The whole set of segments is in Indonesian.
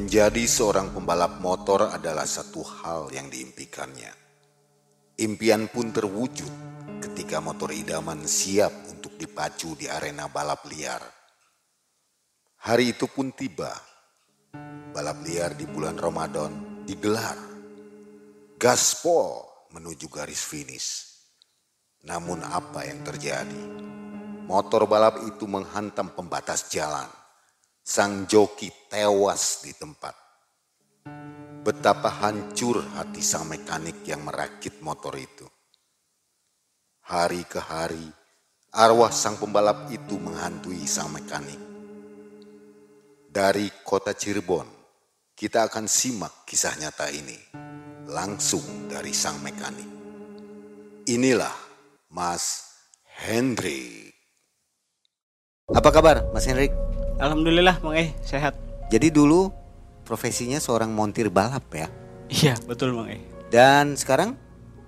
Menjadi seorang pembalap motor adalah satu hal yang diimpikannya. Impian pun terwujud ketika motor idaman siap untuk dipacu di arena balap liar. Hari itu pun tiba. Balap liar di bulan Ramadan digelar. Gaspol menuju garis finish. Namun apa yang terjadi? Motor balap itu menghantam pembatas jalan sang joki tewas di tempat. Betapa hancur hati sang mekanik yang merakit motor itu. Hari ke hari, arwah sang pembalap itu menghantui sang mekanik. Dari kota Cirebon, kita akan simak kisah nyata ini langsung dari sang mekanik. Inilah Mas Hendrik. Apa kabar Mas Hendrik? Alhamdulillah Bang Eh sehat. Jadi dulu profesinya seorang montir balap ya. Iya betul Bang Eh. Dan sekarang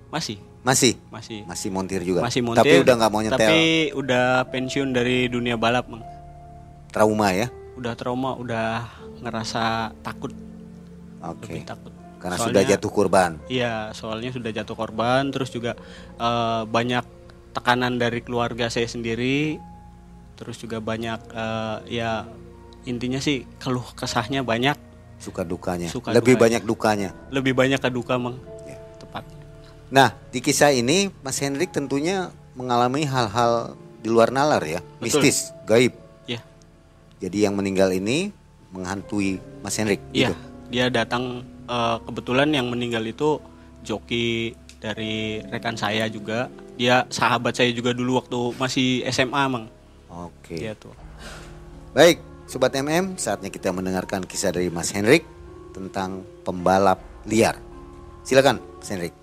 Masih. masih Masih. masih montir juga. Masih montir. Tapi udah nggak mau nyetel. Tapi udah pensiun dari dunia balap Bang. Trauma ya. Udah trauma, udah ngerasa takut, Oke. lebih takut. Karena Soalnya- sudah jatuh korban. Iya, soalnya sudah jatuh korban, terus juga eh, banyak tekanan dari keluarga saya sendiri, terus juga banyak eh, ya intinya sih keluh kesahnya banyak, Suka dukanya. Suka Lebih dukanya. banyak dukanya. lebih banyak ke duka Bang. Ya. Tepatnya. Nah, di kisah ini Mas Hendrik tentunya mengalami hal-hal di luar nalar ya, Betul. mistis, gaib. Ya, Jadi yang meninggal ini menghantui Mas Hendrik Iya, gitu. dia datang eh, kebetulan yang meninggal itu joki dari rekan saya juga. Dia sahabat saya juga dulu waktu masih SMA, Mang. Oke. Dia tuh. Baik, sobat MM, saatnya kita mendengarkan kisah dari Mas Hendrik tentang pembalap liar. Silakan, Mas Hendrik.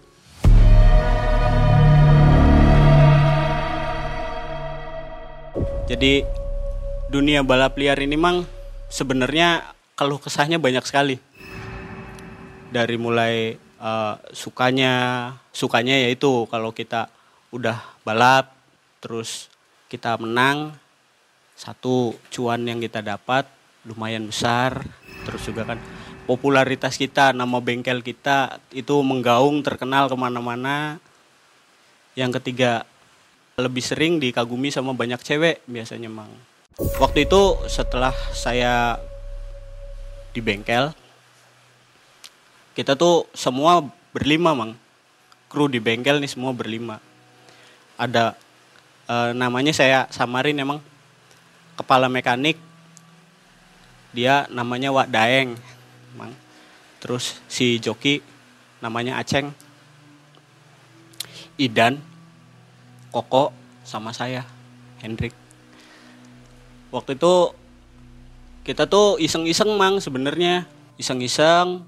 Jadi dunia balap liar ini, Mang, sebenarnya keluh kesahnya banyak sekali. Dari mulai eh, sukanya, sukanya yaitu kalau kita udah balap, terus kita menang, satu cuan yang kita dapat lumayan besar. Terus juga kan popularitas kita nama bengkel kita itu menggaung terkenal ke mana-mana. Yang ketiga lebih sering dikagumi sama banyak cewek biasanya mang. Waktu itu setelah saya di bengkel kita tuh semua berlima mang. Kru di bengkel nih semua berlima. Ada eh, namanya saya samarin emang. Kepala mekanik dia namanya Wak Daeng Mang. terus si joki namanya Aceng. Idan Koko sama saya Hendrik. Waktu itu kita tuh iseng-iseng mang sebenarnya. Iseng-iseng.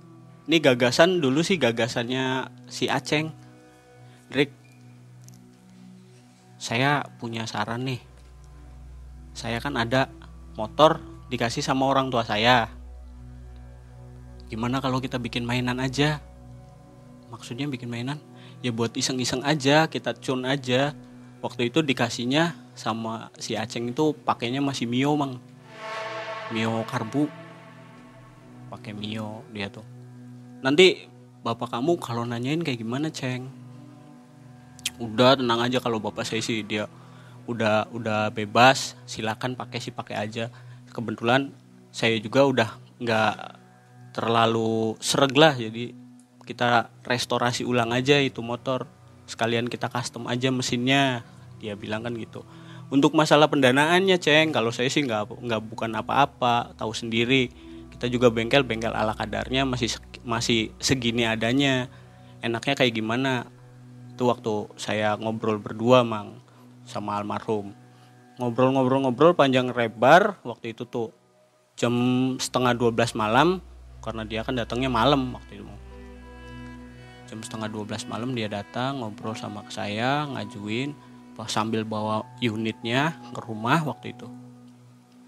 Ini gagasan dulu sih gagasannya si Aceng. Hendrik saya punya saran nih saya kan ada motor dikasih sama orang tua saya. Gimana kalau kita bikin mainan aja? Maksudnya bikin mainan? Ya buat iseng-iseng aja, kita cun aja. Waktu itu dikasihnya sama si Aceng itu pakainya masih Mio, Mang. Mio karbu. Pakai Mio dia tuh. Nanti bapak kamu kalau nanyain kayak gimana, Ceng? Udah tenang aja kalau bapak saya sih dia udah udah bebas. Silakan pakai sih pakai aja. Kebetulan saya juga udah nggak terlalu sereg lah. Jadi kita restorasi ulang aja itu motor. Sekalian kita custom aja mesinnya. Dia bilang kan gitu. Untuk masalah pendanaannya ceng kalau saya sih nggak nggak bukan apa-apa. Tahu sendiri. Kita juga bengkel bengkel ala kadarnya masih masih segini adanya. Enaknya kayak gimana itu waktu saya ngobrol berdua mang sama almarhum. Ngobrol-ngobrol-ngobrol panjang lebar waktu itu tuh jam setengah 12 malam karena dia kan datangnya malam waktu itu jam setengah 12 malam dia datang ngobrol sama saya ngajuin sambil bawa unitnya ke rumah waktu itu.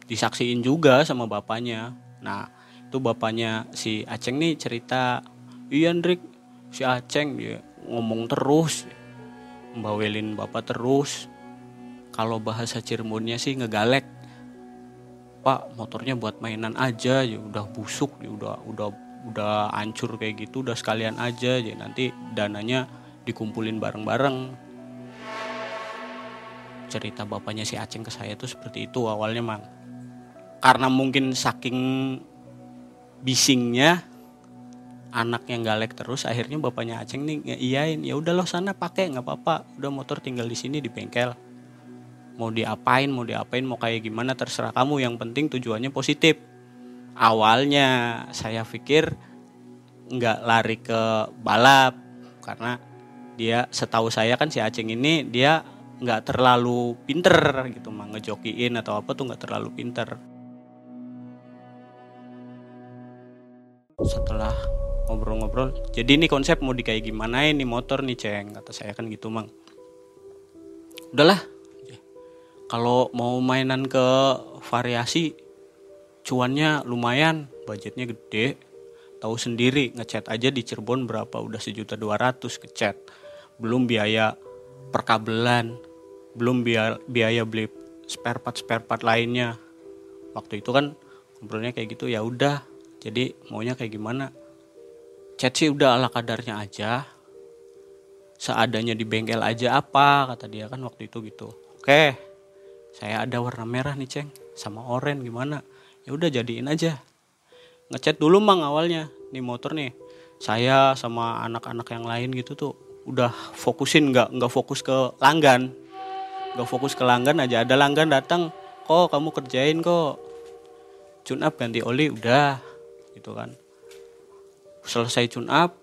Disaksiin juga sama bapaknya. Nah itu bapaknya si Aceng nih cerita iya Andrik si Aceng dia ngomong terus membawelin bapak terus. Kalau bahasa Cirebonnya sih ngegalek. Pak motornya buat mainan aja ya udah busuk ya udah udah udah hancur kayak gitu udah sekalian aja. Jadi nanti dananya dikumpulin bareng-bareng. Cerita bapaknya si Aceng ke saya tuh seperti itu awalnya mang. Karena mungkin saking bisingnya anak yang galek terus akhirnya bapaknya Aceng nih iyain ya udah lo sana pakai nggak apa-apa. Udah motor tinggal di sini di bengkel. Mau diapain mau diapain mau kayak gimana terserah kamu. Yang penting tujuannya positif. Awalnya saya pikir nggak lari ke balap karena dia setahu saya kan si Aceng ini dia nggak terlalu pinter gitu mah ngejokiin atau apa tuh nggak terlalu pinter. Setelah ngobrol-ngobrol. Jadi ini konsep mau di kayak gimana ini motor nih ceng kata saya kan gitu mang. Udahlah. Kalau mau mainan ke variasi cuannya lumayan budgetnya gede. Tahu sendiri ngecat aja di Cirebon berapa udah sejuta dua ratus ngecat belum biaya perkabelan belum biaya, biaya beli spare part spare part lainnya. Waktu itu kan ngobrolnya kayak gitu ya udah. Jadi maunya kayak gimana cat sih udah ala kadarnya aja. Seadanya di bengkel aja apa kata dia kan waktu itu gitu. Oke saya ada warna merah nih ceng sama oranye gimana? Ya udah jadiin aja. Ngecat dulu mang awalnya. Nih motor nih saya sama anak-anak yang lain gitu tuh udah fokusin nggak nggak fokus ke langgan. Nggak fokus ke langgan aja ada langgan datang. Kok kamu kerjain kok? Tune ganti oli udah gitu kan selesai tune up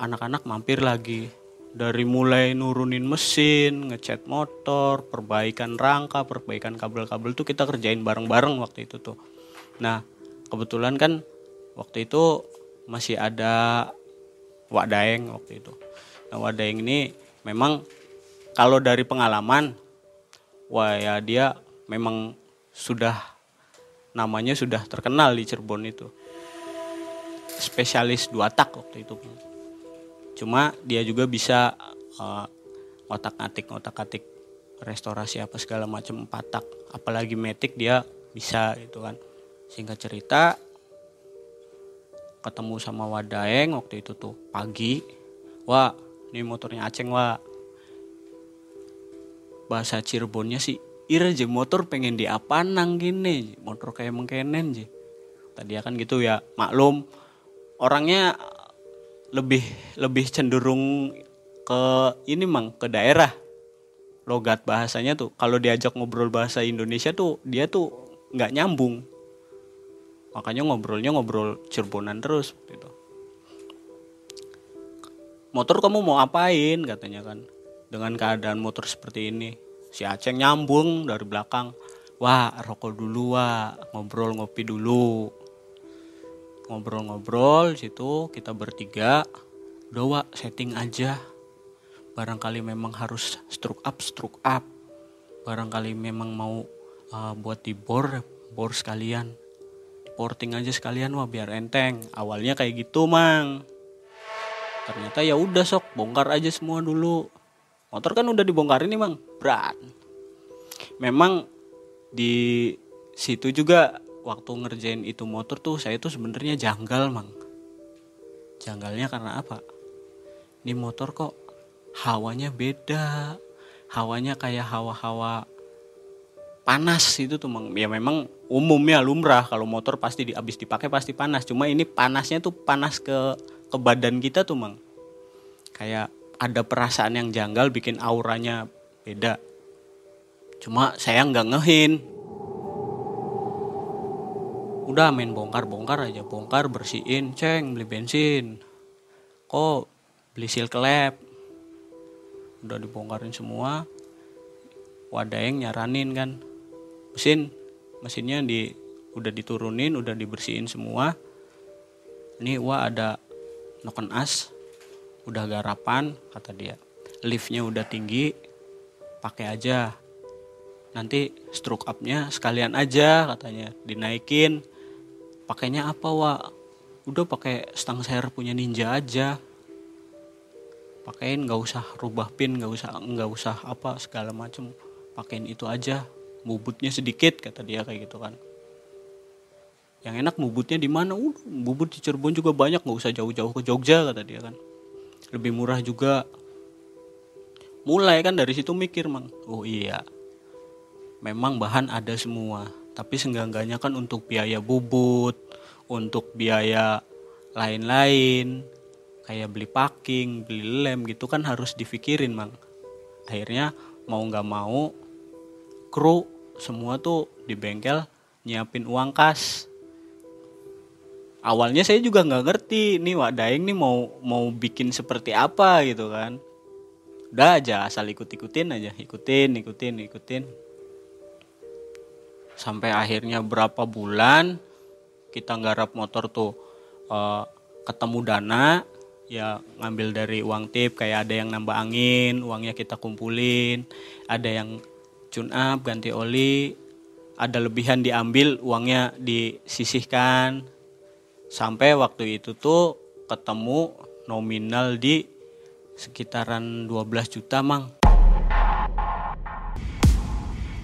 anak-anak mampir lagi dari mulai nurunin mesin, ngecat motor, perbaikan rangka, perbaikan kabel-kabel tuh kita kerjain bareng-bareng waktu itu tuh. Nah, kebetulan kan waktu itu masih ada Wak Daeng waktu itu. Nah, Wak Daeng ini memang kalau dari pengalaman, wah ya dia memang sudah namanya sudah terkenal di Cirebon itu. Spesialis dua tak waktu itu. Cuma dia juga bisa uh, otak-atik, otak-atik restorasi apa segala macam empat tak. Apalagi metik dia bisa gitu kan. Singkat cerita ketemu sama Wadaeng waktu itu tuh pagi. Wah, ini motornya Aceng, wah. Bahasa Cirebonnya sih, ira je motor pengen diapanang gini, motor kayak mengkenen je. Tadi kan gitu ya, maklum orangnya lebih lebih cenderung ke ini mang ke daerah. Logat bahasanya tuh kalau diajak ngobrol bahasa Indonesia tuh dia tuh nggak nyambung. Makanya ngobrolnya ngobrol Cirebonan terus gitu. Motor kamu mau apain katanya kan. Dengan keadaan motor seperti ini. Si Aceh nyambung dari belakang. Wah rokok dulu wah ngobrol ngopi dulu ngobrol-ngobrol situ kita bertiga doa setting aja. Barangkali memang harus stroke up stroke up. Barangkali memang mau uh, buat di bor bor sekalian. Porting aja sekalian wah biar enteng. Awalnya kayak gitu mang. Ternyata ya udah sok. Bongkar aja semua dulu. Motor kan udah dibongkar ini mang. Berat. Memang di situ juga waktu ngerjain itu motor tuh saya tuh sebenarnya janggal mang. Janggalnya karena apa? Ini motor kok hawanya beda. Hawanya kayak hawa-hawa panas itu tuh mang. Ya memang umumnya lumrah. Kalau motor pasti di, abis dipakai pasti panas. Cuma ini panasnya tuh panas ke ke badan kita tuh mang. Kayak ada perasaan yang janggal bikin auranya beda. Cuma saya nggak ngehin udah main bongkar-bongkar aja. Bongkar bersihin ceng beli bensin. Kok beli seal klep udah dibongkarin semua. Wadaeng nyaranin kan. Mesin mesinnya di udah diturunin udah dibersihin semua. Ini wah ada noken as. Udah garapan kata dia. Liftnya udah tinggi pakai aja. Nanti stroke upnya sekalian aja katanya. Dinaikin pakainya apa wa udah pakai stang serep punya ninja aja. Pakein nggak usah rubah pin nggak usah nggak usah apa segala macem. Pakein itu aja. Bubutnya sedikit kata dia kayak gitu kan. Yang enak bubutnya di mana? Uh bubut di Cirebon juga banyak nggak usah jauh-jauh ke Jogja kata dia kan. Lebih murah juga. Mulai kan dari situ mikir mang. Oh iya memang bahan ada semua tapi senggangganya kan untuk biaya bubut untuk biaya lain-lain kayak beli packing beli lem gitu kan harus dipikirin mang. Akhirnya mau nggak mau kru semua tuh di bengkel nyiapin uang kas. Awalnya saya juga nggak ngerti nih Wak Daeng nih mau mau bikin seperti apa? gitu kan. Udah aja asal ikut ikutin aja ikutin ikutin ikutin sampai akhirnya berapa bulan kita nggarap motor tuh eh, ketemu dana ya ngambil dari uang tip kayak ada yang nambah angin uangnya kita kumpulin ada yang tune up ganti oli ada lebihan diambil uangnya disisihkan. Sampai waktu itu tuh ketemu nominal di sekitaran 12 juta mang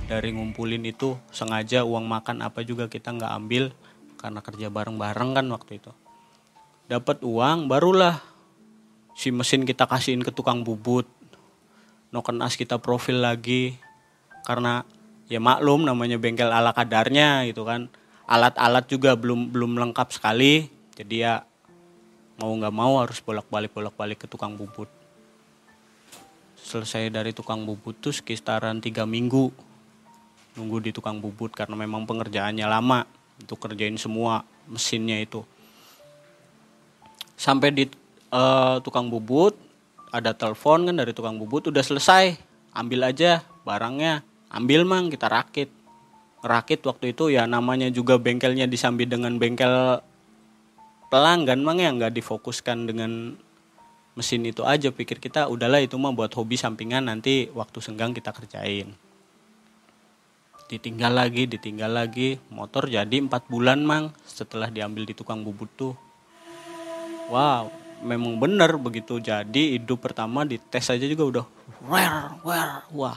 dari ngumpulin itu sengaja uang makan apa juga kita nggak ambil karena kerja bareng-bareng kan waktu itu. Dapat uang barulah si mesin kita kasihin ke tukang bubut. Noken as kita profil lagi. Karena ya maklum namanya bengkel ala kadarnya gitu kan. Alat-alat juga belum belum lengkap sekali. Jadi ya mau nggak mau harus bolak-balik bolak-balik ke tukang bubut. Selesai dari tukang bubut tuh sekitaran tiga minggu nunggu di tukang bubut karena memang pengerjaannya lama untuk kerjain semua mesinnya itu. Sampai di eh, tukang bubut ada telepon kan dari tukang bubut udah selesai ambil aja barangnya. Ambil mang kita rakit. Rakit waktu itu ya namanya juga bengkelnya disambi dengan bengkel pelanggan mang ya? Nggak difokuskan dengan mesin itu aja. Pikir kita udahlah itu mah buat hobi sampingan nanti waktu senggang kita kerjain ditinggal lagi ditinggal lagi. Motor jadi empat bulan mang setelah diambil di tukang bubut tuh. Wow memang bener begitu. Jadi hidup pertama di tes aja juga udah wer wer wah.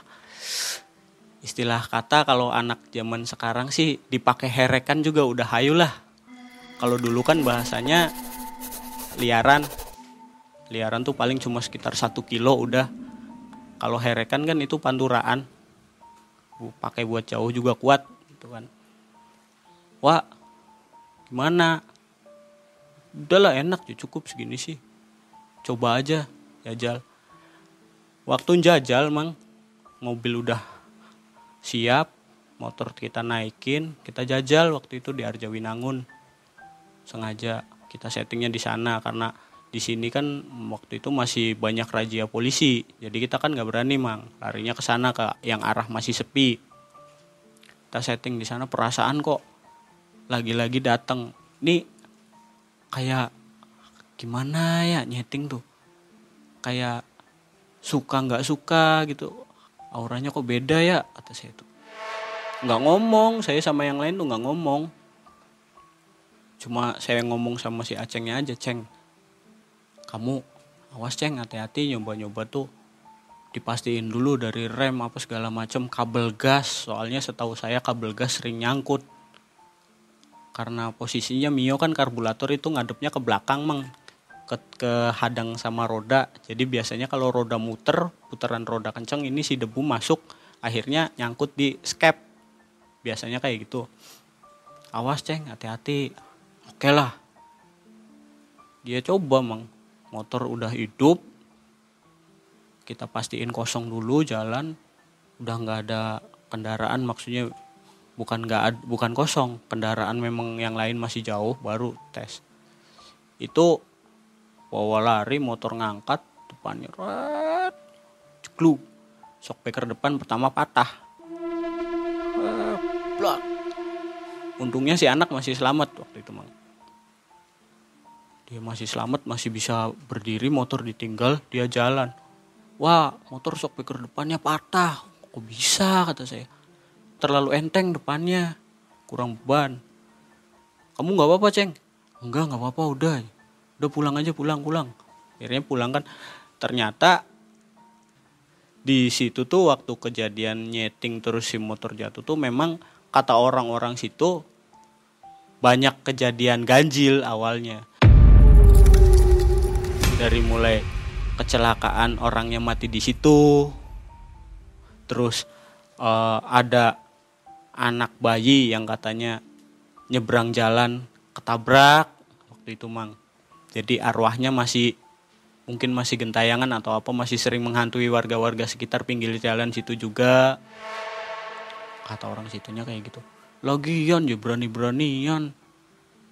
Istilah kata kalau anak zaman sekarang sih dipakai herekan juga udah hayu lah. Kalau dulu kan bahasanya liaran. Liaran tuh paling cuma sekitar satu kilo udah. Kalau herekan kan itu panturaan pakai buat jauh juga kuat gitu kan. Wah gimana? Udahlah enak ya cukup segini sih. Coba aja jajal. Waktu jajal mang. Mobil udah siap motor kita naikin kita jajal waktu itu di Arjawinangun. Sengaja kita settingnya di sana karena di sini kan waktu itu masih banyak razia polisi. Jadi kita kan nggak berani mang. Larinya ke sana ke yang arah masih sepi. Kita setting di sana perasaan kok lagi-lagi datang nih kayak gimana ya nyeting tuh? Kayak suka nggak suka gitu. Auranya kok beda ya kata saya itu nggak ngomong saya sama yang lain tuh nggak ngomong. Cuma saya ngomong sama si acengnya aja ceng kamu awas ceng hati-hati nyoba-nyoba tuh dipastiin dulu dari rem apa segala macam kabel gas. Soalnya setahu saya kabel gas sering nyangkut. Karena posisinya Mio kan karburator itu ngadepnya ke belakang mang. Ke, ke hadang sama roda. Jadi biasanya kalau roda muter putaran roda kenceng ini si debu masuk akhirnya nyangkut di skep. Biasanya kayak gitu. Awas ceng hati-hati. Oke lah. Dia coba mang motor udah hidup kita pastiin kosong dulu jalan udah nggak ada kendaraan maksudnya bukan nggak bukan kosong kendaraan memang yang lain masih jauh baru tes. Itu bawa lari motor ngangkat depannya red ceklu shockbreaker depan pertama patah. Blak. untungnya si anak masih selamat waktu itu mang dia masih selamat masih bisa berdiri motor ditinggal dia jalan. Wah motor shock breaker depannya patah. Kok bisa kata saya. Terlalu enteng depannya. Kurang beban. Kamu nggak apa-apa ceng? Enggak nggak apa-apa udah. Udah pulang aja pulang pulang. Akhirnya pulang kan. Ternyata di situ tuh waktu kejadian nyeting terus si motor jatuh tuh memang kata orang-orang situ banyak kejadian ganjil awalnya dari mulai kecelakaan orangnya mati di situ. Terus eh, ada anak bayi yang katanya nyebrang jalan ketabrak. Waktu itu mang. Jadi arwahnya masih mungkin masih gentayangan atau apa masih sering menghantui warga-warga sekitar pinggir jalan situ juga. Kata orang situnya kayak gitu. Lagian ya berani-beranian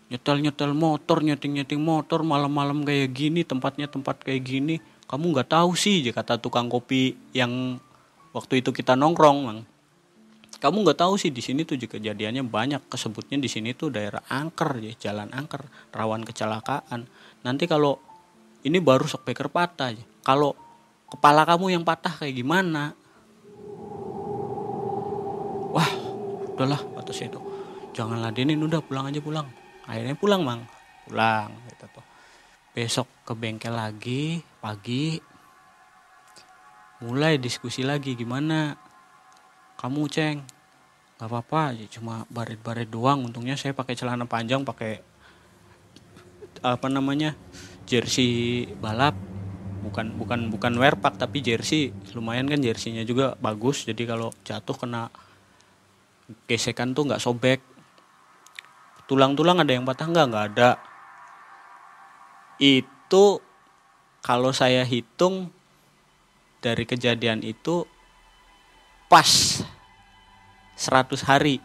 nyetel-nyetel motor nyeting-nyeting motor malam-malam kayak gini tempatnya tempat kayak gini. Kamu nggak tahu sih kata tukang kopi yang waktu itu kita nongkrong mang. Kamu nggak tahu sih di sini tuh juga kejadiannya banyak. Kesebutnya di sini tuh daerah angker ya jalan angker rawan kecelakaan. Nanti kalau ini baru sok beker patah ya. Kalau kepala kamu yang patah kayak gimana? Wah udahlah kata saya itu. Jangan ladenin udah pulang aja pulang akhirnya pulang mang. Pulang gitu tuh. Besok ke bengkel lagi pagi. Mulai diskusi lagi gimana? Kamu ceng? Nggak apa-apa ya cuma baret-baret doang. Untungnya saya pakai celana panjang pakai apa namanya jersey balap. Bukan bukan bukan wearpack tapi jersey. Lumayan kan jersinya juga bagus jadi kalau jatuh kena gesekan tuh nggak sobek tulang-tulang ada yang patah nggak? Nggak ada. Itu kalau saya hitung dari kejadian itu pas 100 hari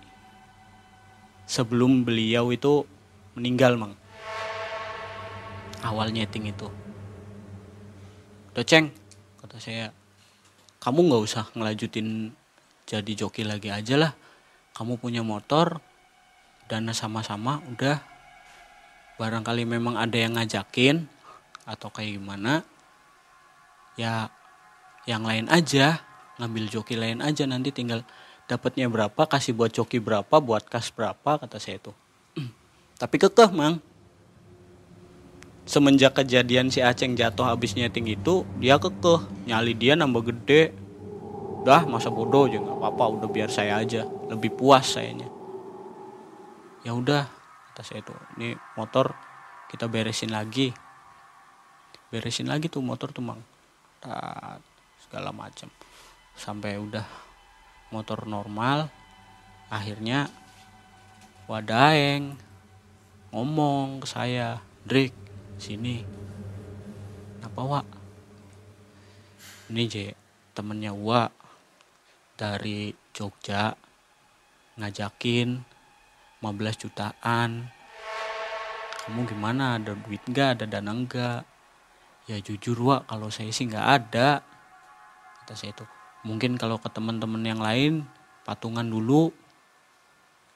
sebelum beliau itu meninggal mang. Awal nyeting itu. Udah ceng kata saya kamu nggak usah ngelanjutin jadi joki lagi aja lah. Kamu punya motor dana sama-sama udah. Barangkali memang ada yang ngajakin atau kayak gimana ya yang lain aja ngambil joki lain aja. Nanti tinggal dapatnya berapa kasih buat joki berapa buat kas berapa kata saya itu. Tapi kekeh mang. Semenjak kejadian si Aceng jatuh habis nyeting itu dia kekeh. Nyali dia nambah gede. Dah masa bodoh aja nggak apa-apa udah biar saya aja. Lebih puas sayanya ya udah kata saya itu ini motor kita beresin lagi. Beresin lagi tuh motor tuh mang. Segala macam sampai udah motor normal akhirnya wadaeng ngomong ke saya Drik sini. Apa wa ini je temennya wa dari Jogja ngajakin 15 jutaan. Kamu gimana? Ada duit nggak? Ada dana enggak ya jujur wa kalau saya sih nggak ada. Kata saya itu. Mungkin kalau ke teman-teman yang lain patungan dulu.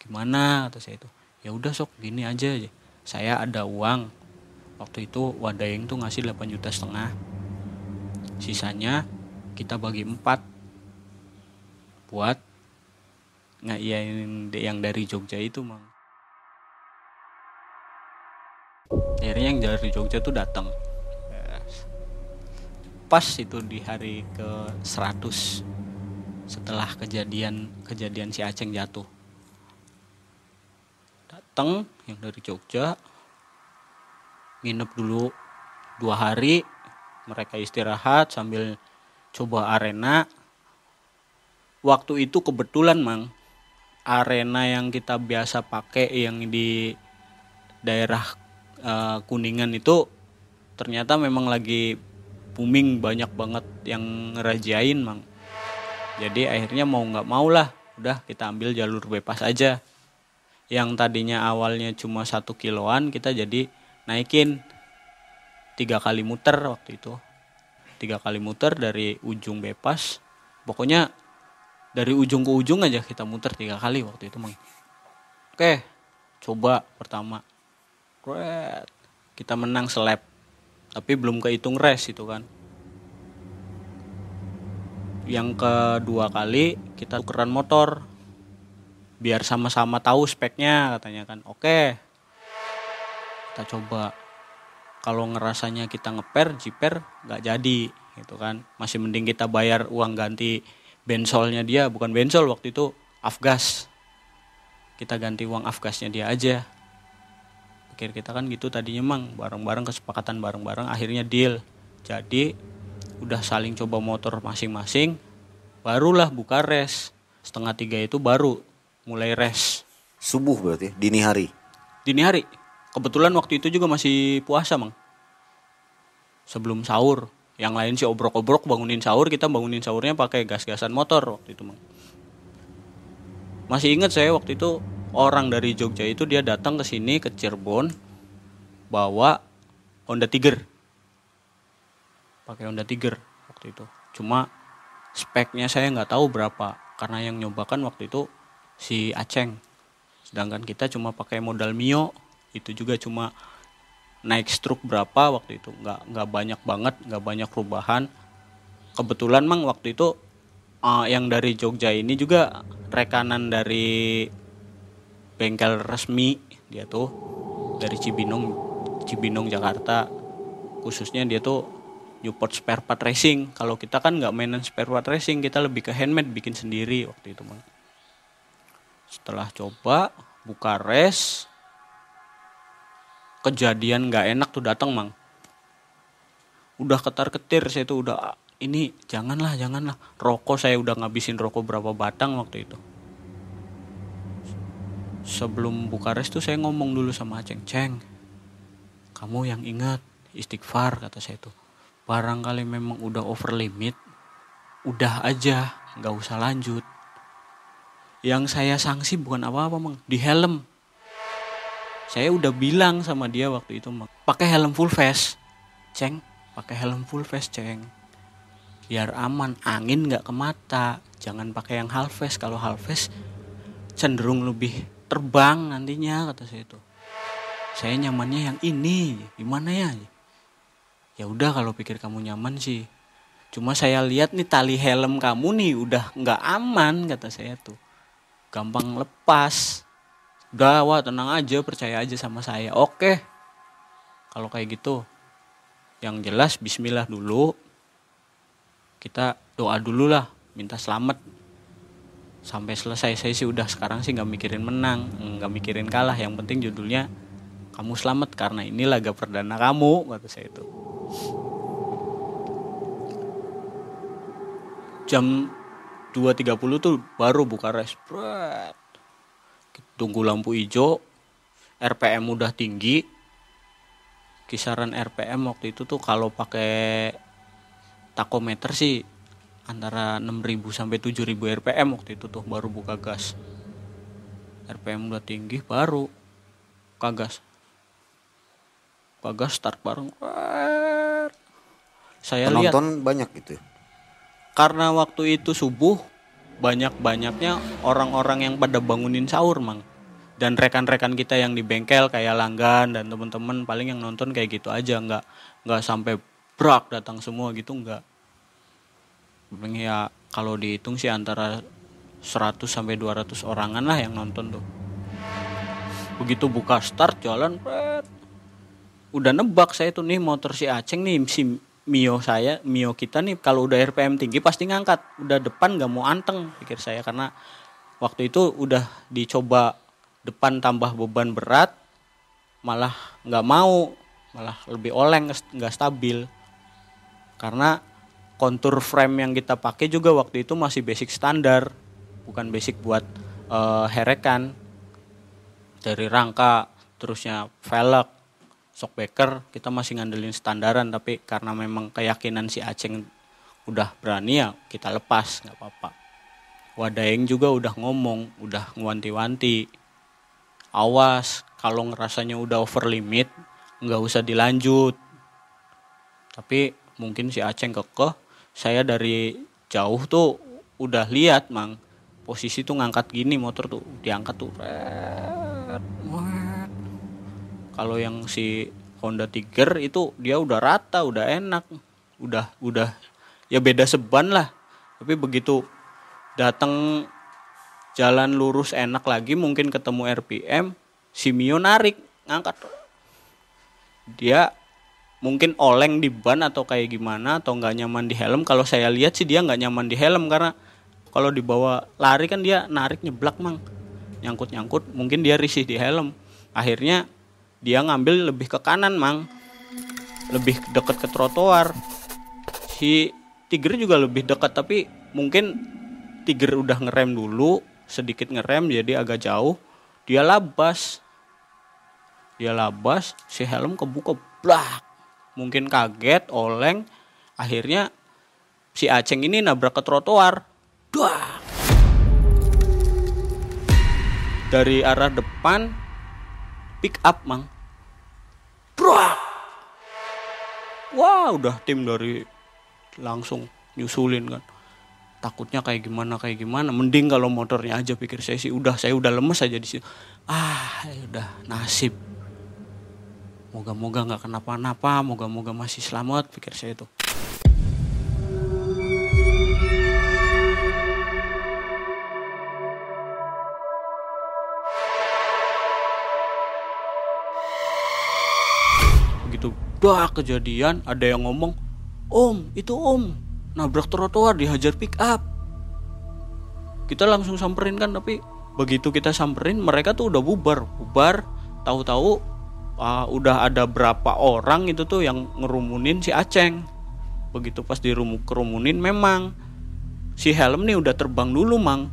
Gimana? Kata saya itu. Ya udah sok gini aja. Aja saya ada uang. Waktu itu Wadayeng tuh ngasih 8 juta setengah. Sisanya kita bagi empat. Buat nggak iyain yang dari Jogja itu mang. Akhirnya yang dari Jogja tuh datang. Pas itu di hari ke 100 setelah kejadian kejadian si Aceng jatuh. Datang yang dari Jogja nginep dulu dua hari mereka istirahat sambil coba arena. Waktu itu kebetulan mang arena yang kita biasa pakai yang di daerah uh, kuningan itu ternyata memang lagi booming banyak banget yang ngerajain mang. Jadi akhirnya mau nggak mau lah udah kita ambil jalur bebas aja. Yang tadinya awalnya cuma satu kiloan kita jadi naikin tiga kali muter waktu itu. Tiga kali muter dari ujung bebas. Pokoknya dari ujung ke ujung aja kita muter tiga kali waktu itu mang. Oke coba pertama. Great. kita menang seleb tapi belum kehitung res itu kan. Yang kedua kali kita tukeran motor. Biar sama-sama tahu speknya katanya kan. Oke. Kita coba. Kalau ngerasanya kita ngeper jiper nggak jadi gitu kan. Masih mending kita bayar uang ganti bensolnya dia bukan bensol waktu itu afgas. Kita ganti uang afgasnya dia aja. Pikir kita kan gitu tadinya mang. Bareng-bareng kesepakatan bareng-bareng akhirnya deal. Jadi udah saling coba motor masing-masing barulah buka res. Setengah tiga itu baru mulai res. Subuh berarti, dini hari. dini hari. Kebetulan waktu itu juga masih puasa mang. Sebelum sahur yang lain sih obrok-obrok bangunin sahur kita bangunin sahurnya pakai gas-gasan motor waktu itu mang. Masih ingat saya waktu itu orang dari Jogja itu dia datang ke sini ke Cirebon bawa Honda Tiger. Pakai Honda Tiger waktu itu. Cuma speknya saya nggak tahu berapa karena yang nyobakan waktu itu si Aceng. Sedangkan kita cuma pakai modal Mio itu juga cuma naik stroke berapa waktu itu. Nggak nggak banyak banget nggak banyak perubahan. Kebetulan mang waktu itu eh, yang dari Jogja ini juga rekanan dari bengkel resmi dia tuh dari Cibinong Cibinong Jakarta. Khususnya dia tuh Newport spare part racing. Kalau kita kan nggak mainan spare part racing kita lebih ke handmade bikin sendiri waktu itu mang. Setelah coba buka res kejadian nggak enak tuh datang mang. Udah ketar ketir saya tuh udah ini janganlah janganlah. Rokok saya udah ngabisin rokok berapa batang waktu itu. Sebelum buka res tuh saya ngomong dulu sama Aceng Ceng kamu yang ingat istighfar kata saya tuh. Barangkali memang udah over limit udah aja nggak usah lanjut. Yang saya sanksi bukan apa-apa mang di helm saya udah bilang sama dia waktu itu pakai helm full face ceng. Pakai helm full face ceng. Biar aman angin nggak ke mata. Jangan pakai yang half face. Kalau half face cenderung lebih terbang nantinya kata saya itu. Saya nyamannya yang ini. Gimana ya? Ya udah kalau pikir kamu nyaman sih. Cuma saya lihat nih tali helm kamu nih udah nggak aman kata saya tuh. Gampang lepas udah wah tenang aja percaya aja sama saya. Oke. Kalau kayak gitu yang jelas Bismillah dulu. Kita doa dulu lah minta selamat. Sampai selesai saya sih udah sekarang sih nggak mikirin menang nggak mikirin kalah. Yang penting judulnya kamu selamat karena ini laga perdana kamu kata saya itu. Jam 2.30 tuh baru buka res. Tunggu lampu hijau. RPM udah tinggi. Kisaran RPM waktu itu tuh kalau pakai takometer sih antara 6000 sampai 7000 RPM waktu itu tuh baru buka gas. RPM udah tinggi baru buka gas. Buka gas start bareng. Saya lihat Penonton banyak gitu. karena waktu itu subuh banyak-banyaknya orang-orang yang pada bangunin sahur mang. Dan rekan-rekan kita yang di bengkel kayak Langgan dan teman-teman paling yang nonton kayak gitu aja nggak nggak sampai brak datang semua gitu nggak. Paling ya kalau dihitung sih antara 100 sampai 200 orangan lah yang nonton tuh. Begitu buka start jalan pret. udah nebak saya tuh nih motor si Aceng nih si Mio saya Mio kita nih kalau udah RPM tinggi pasti ngangkat. Udah depan nggak mau anteng pikir saya. Karena waktu itu udah dicoba depan tambah beban berat malah nggak mau. Malah lebih oleng nggak stabil. Karena kontur frame yang kita pakai juga waktu itu masih basic standar bukan basic buat eh, herekan. Dari rangka terusnya velg shockbreaker kita masih ngandelin standaran tapi karena memang keyakinan si Aceng udah berani ya kita lepas nggak apa-apa. Wadaeng juga udah ngomong udah ngewanti-wanti. Awas kalau ngerasanya udah over limit nggak usah dilanjut. Tapi mungkin si Aceng kekeh saya dari jauh tuh udah lihat mang. Posisi tuh ngangkat gini motor tuh diangkat tuh. Kalau yang si Honda Tiger itu dia udah rata udah enak udah udah ya beda seban lah. Tapi begitu datang jalan lurus enak lagi mungkin ketemu RPM si Mio narik ngangkat. Dia mungkin oleng di ban atau kayak gimana atau nggak nyaman di helm. Kalau saya lihat sih dia nggak nyaman di helm karena kalau dibawa lari kan dia narik nyeblak mang. Nyangkut nyangkut mungkin dia risih di helm. Akhirnya dia ngambil lebih ke kanan mang. Lebih deket ke trotoar. Si Tiger juga lebih dekat tapi mungkin Tiger udah ngerem dulu sedikit ngerem jadi agak jauh. Dia labas. Dia labas si helm kebuka blak. Mungkin kaget oleng. Akhirnya si Aceng ini nabrak ke trotoar. Duah. dari arah depan pick up mang. Duah. wah udah tim dari langsung nyusulin kan. Takutnya kayak gimana kayak gimana. Mending kalau motornya aja pikir saya sih udah saya udah lemes aja di situ. Ah ya udah nasib. Moga-moga nggak kenapa-napa moga-moga masih selamat pikir saya itu dah kejadian ada yang ngomong om itu om. Nabrak trotoar dihajar pick up kita langsung samperin kan tapi begitu kita samperin mereka tuh udah bubar. Bubar tahu-tahu uh, udah ada berapa orang itu tuh yang ngerumunin si Aceng. Begitu pas dirumu kerumunin memang si helm nih udah terbang dulu mang.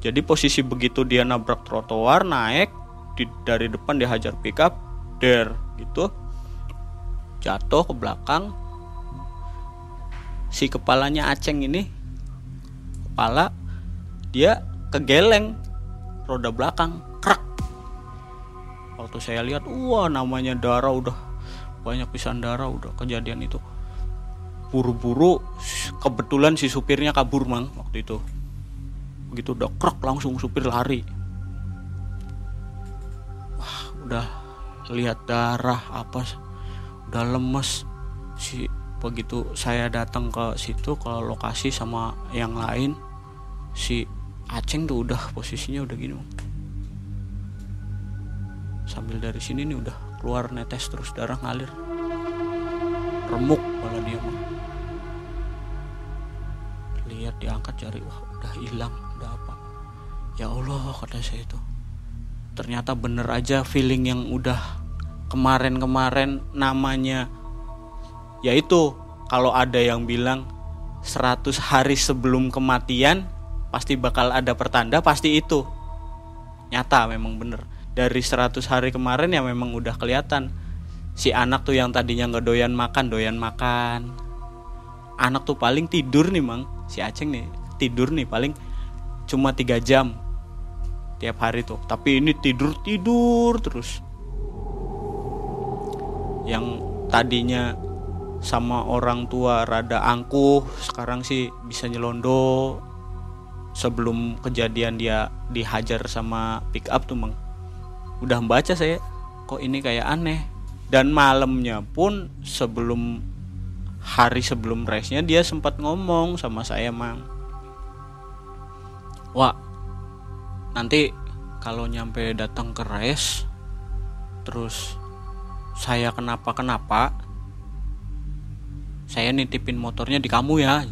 Jadi posisi begitu dia nabrak trotoar naik di, dari depan dihajar pickup der gitu jatuh ke belakang si kepalanya Aceng ini kepala dia kegeleng roda belakang krak waktu saya lihat wah namanya darah udah banyak pisan darah udah kejadian itu. Buru-buru kebetulan si supirnya kabur mang waktu itu. Begitu udah krak langsung supir lari. Wah udah lihat darah apa udah lemes. Si begitu saya datang ke situ ke lokasi sama yang lain si Aceng tuh udah posisinya udah gini sambil dari sini nih udah keluar netes terus darah ngalir. Remuk kepala dia mah lihat diangkat jari wah udah hilang udah apa? Ya Allah kata saya itu. Ternyata bener aja feeling yang udah kemarin-kemarin namanya yaitu kalau ada yang bilang 100 hari sebelum kematian pasti bakal ada pertanda pasti itu. Nyata memang bener. Dari 100 hari kemarin ya memang udah kelihatan. Si anak tuh yang tadinya nggak doyan makan doyan makan. Anak tuh paling tidur nih mang. Si Aceng nih tidur nih paling cuma tiga jam tiap hari tuh. Tapi ini tidur tidur terus yang tadinya sama orang tua rada angkuh sekarang sih bisa nyelondo. Sebelum kejadian dia dihajar sama pick up tuh mang. Udah membaca saya kok ini kayak aneh. Dan malamnya pun sebelum hari sebelum race nya dia sempat ngomong sama saya mang. Wah nanti kalau nyampe datang ke race terus saya kenapa kenapa saya nitipin motornya di kamu ya.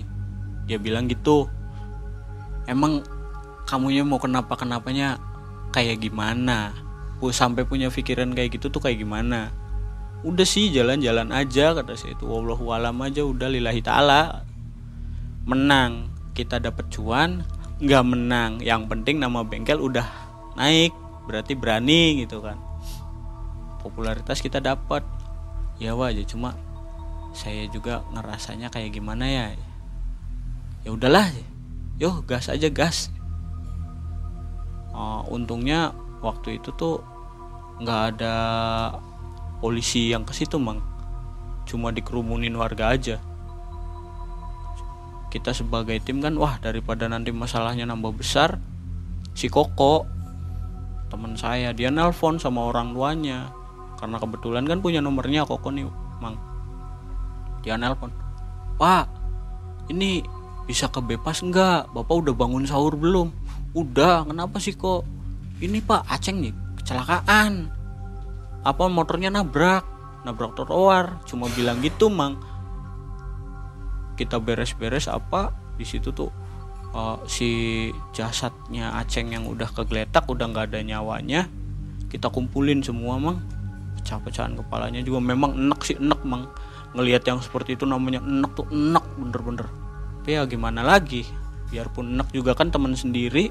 Dia bilang gitu. Emang kamunya mau kenapa kenapanya kayak gimana? Sampai punya pikiran kayak gitu tuh kayak gimana? Udah sih jalan-jalan aja kata saya itu. Wallahu alam aja udah lillahi taala. Menang kita dapet cuan. Nggak menang yang penting nama bengkel udah naik. Berarti berani gitu kan popularitas kita dapat. Ya wajar cuma saya juga ngerasanya kayak gimana ya? Ya udahlah yo gas aja gas. Oh, untungnya waktu itu tuh nggak ada polisi yang ke situ mang. Cuma dikerumunin warga aja. Kita sebagai tim kan wah daripada nanti masalahnya nambah besar si Koko teman saya dia nelpon sama orang tuanya karena kebetulan kan punya nomornya Koko nih mang. Dia nelpon pak ini bisa kebebas enggak bapak udah bangun sahur belum? Udah kenapa sih kok? Ini pak Aceng nih kecelakaan. Apa motornya nabrak? Nabrak trotoar cuma bilang gitu mang. Kita beres-beres apa? Di situ tuh uh, si jasadnya Aceng yang udah kegeletak udah nggak ada nyawanya kita kumpulin semua mang pecah-pecahan kepalanya juga memang enak sih enak mang. Ngelihat yang seperti itu namanya enak tuh enak bener-bener. Tapi ya gimana lagi? Biarpun enak juga kan teman sendiri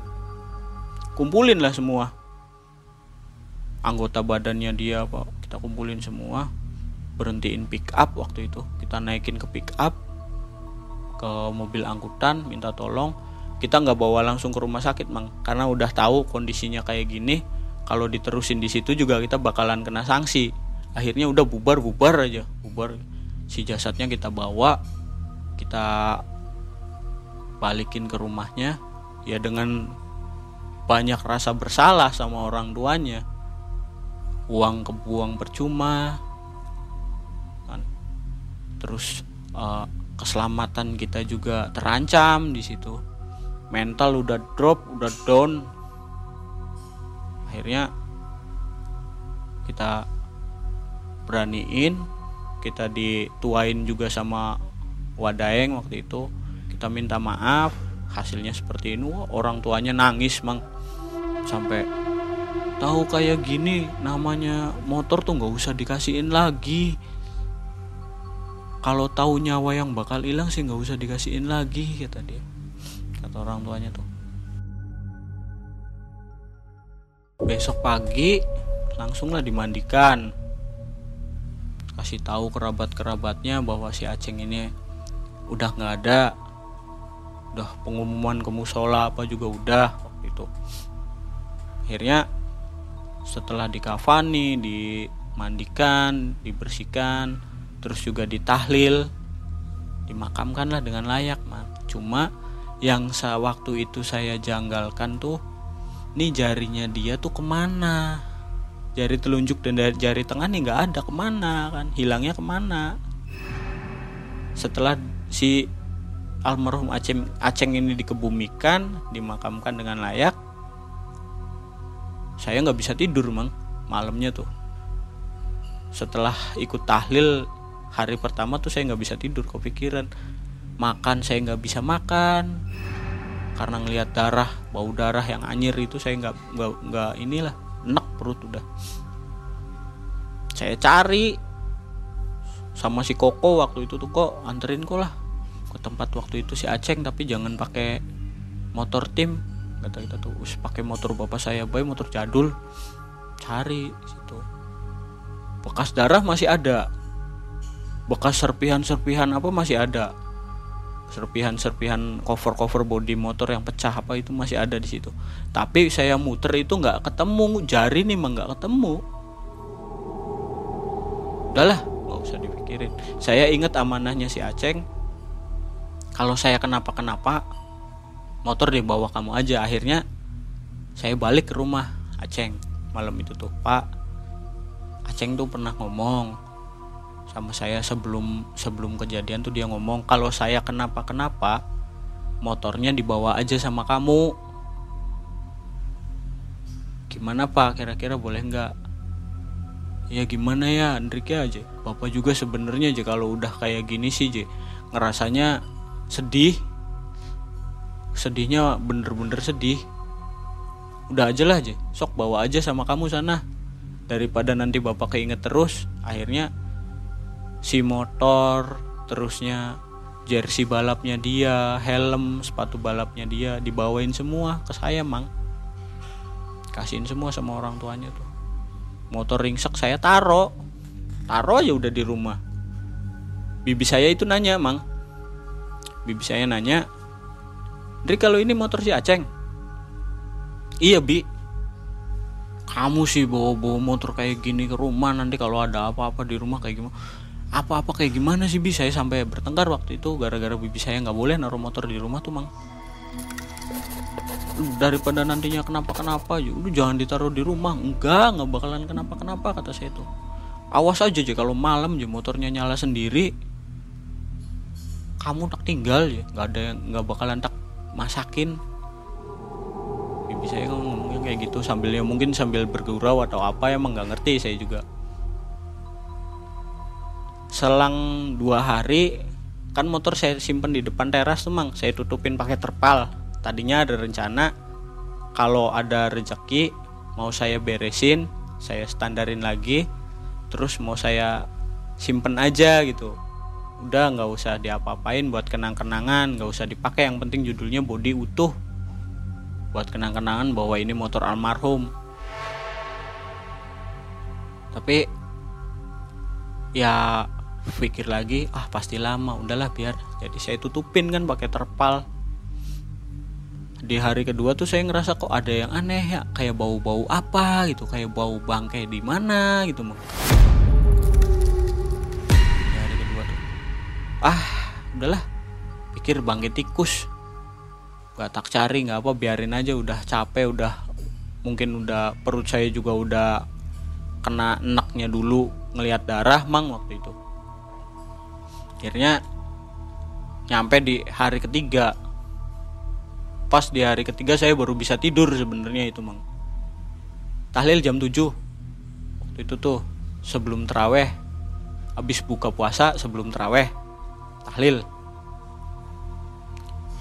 kumpulin lah semua. Anggota badannya dia apa kita kumpulin semua. Berhentiin pick up waktu itu. Kita naikin ke pick up ke mobil angkutan minta tolong. Kita nggak bawa langsung ke rumah sakit mang. Karena udah tahu kondisinya kayak gini kalau diterusin di situ juga kita bakalan kena sanksi. Akhirnya udah bubar bubar aja bubar. Si jasadnya kita bawa kita balikin ke rumahnya. Ya dengan banyak rasa bersalah sama orang tuanya. Uang kebuang percuma. Kan. terus uh, keselamatan kita juga terancam di situ. Mental udah drop udah down akhirnya kita beraniin kita dituain juga sama Wadaeng waktu itu. Kita minta maaf hasilnya seperti ini. Wah, orang tuanya nangis mang. Sampai tahu kayak gini namanya motor tuh nggak usah dikasihin lagi. Kalau tahu nyawa yang bakal hilang sih nggak usah dikasihin lagi kata dia. Kata orang tuanya tuh besok pagi langsunglah dimandikan. Kasih tahu kerabat-kerabatnya bahwa si Aceng ini udah nggak ada. Udah pengumuman ke musola apa juga udah waktu itu. Akhirnya setelah dikafani dimandikan dibersihkan terus juga ditahlil dimakamkan lah dengan layak man cuma yang waktu itu saya janggalkan tuh nih jarinya dia tuh ke mana? Jari telunjuk dan jari tengah nih nggak ada ke mana kan? Hilangnya ke mana? Setelah si almarhum Aceng, Aceng ini dikebumikan, dimakamkan dengan layak, saya nggak bisa tidur mang malamnya tuh. Setelah ikut tahlil hari pertama tuh saya nggak bisa tidur, kepikiran. Makan saya nggak bisa makan karena ngelihat darah bau darah yang anyir itu saya nggak nggak nggak inilah enak perut udah. Saya cari sama si Koko waktu itu tuh kok anterin kok lah ke tempat waktu itu si Aceng tapi jangan pakai motor tim. Kata kita tuh us pakai motor bapak saya boy motor jadul. Cari situ. Bekas darah masih ada. Bekas serpihan-serpihan apa masih ada serpihan-serpihan cover-cover body motor yang pecah apa itu masih ada di situ. Tapi saya muter itu nggak ketemu jari nih mah nggak ketemu. Udahlah nggak usah dipikirin. Saya ingat amanahnya si Aceng. Kalau saya kenapa-kenapa motor dibawa kamu aja. Akhirnya saya balik ke rumah Aceng. Malam itu tuh Pak. Aceng tuh pernah ngomong sama saya sebelum sebelum kejadian tuh dia ngomong kalau saya kenapa-kenapa motornya dibawa aja sama kamu. Gimana Pak? Kira-kira boleh nggak? Ya gimana ya? Andrik aja. Bapak juga sebenarnya aja kalau udah kayak gini sih aja ngerasanya sedih. Sedihnya bener-bener sedih. Udah aja lah aja sok bawa aja sama kamu sana. Daripada nanti bapak keinget terus akhirnya si motor terusnya jersey balapnya dia helm sepatu balapnya dia dibawain semua ke saya mang. Kasihin semua sama orang tuanya tuh. Motor ringsek saya taro. Taro aja udah di rumah. Bibi saya itu nanya mang. Bibi saya nanya Dri kalau ini motor si Aceng? Iya bi. Kamu sih bawa-bawa motor kayak gini ke rumah nanti kalau ada apa-apa di rumah kayak gimana apa-apa kayak gimana sih bi? Saya sampai bertengkar waktu itu gara-gara bibi saya nggak boleh naruh motor di rumah tuh mang. Daripada nantinya kenapa-kenapa ya udah jangan ditaruh di rumah. Enggak nggak bakalan kenapa-kenapa kata saya tuh. Awas aja aja kalau malam ya motornya nyala sendiri kamu tak tinggal ya nggak ada yang nggak bakalan tak masakin. Bibi saya ngomongnya kayak gitu sambil ya mungkin sambil bergurau atau apa emang nggak ngerti saya juga selang dua hari kan motor saya simpen di depan teras tuh mang. Saya tutupin pakai terpal. Tadinya ada rencana kalau ada rezeki mau saya beresin saya standarin lagi terus mau saya simpen aja gitu. Udah nggak usah diapa-apain buat kenang-kenangan nggak usah dipakai. Yang penting judulnya body utuh. Buat kenang-kenangan bahwa ini motor almarhum. Tapi ya pikir lagi ah pasti lama udahlah biar. Jadi saya tutupin kan pakai terpal. Di hari kedua tuh saya ngerasa kok ada yang aneh ya kayak bau-bau apa gitu kayak bau bangkai di mana gitu mau di hari kedua tuh ah udahlah pikir bangkai tikus. Gak tak cari nggak apa biarin aja udah capek udah mungkin udah perut saya juga udah kena enaknya dulu ngelihat darah mang waktu itu akhirnya nyampe di hari ketiga. Pas di hari ketiga saya baru bisa tidur sebenarnya itu mang. Tahlil jam 7 waktu itu tuh sebelum teraweh. Habis buka puasa sebelum teraweh tahlil.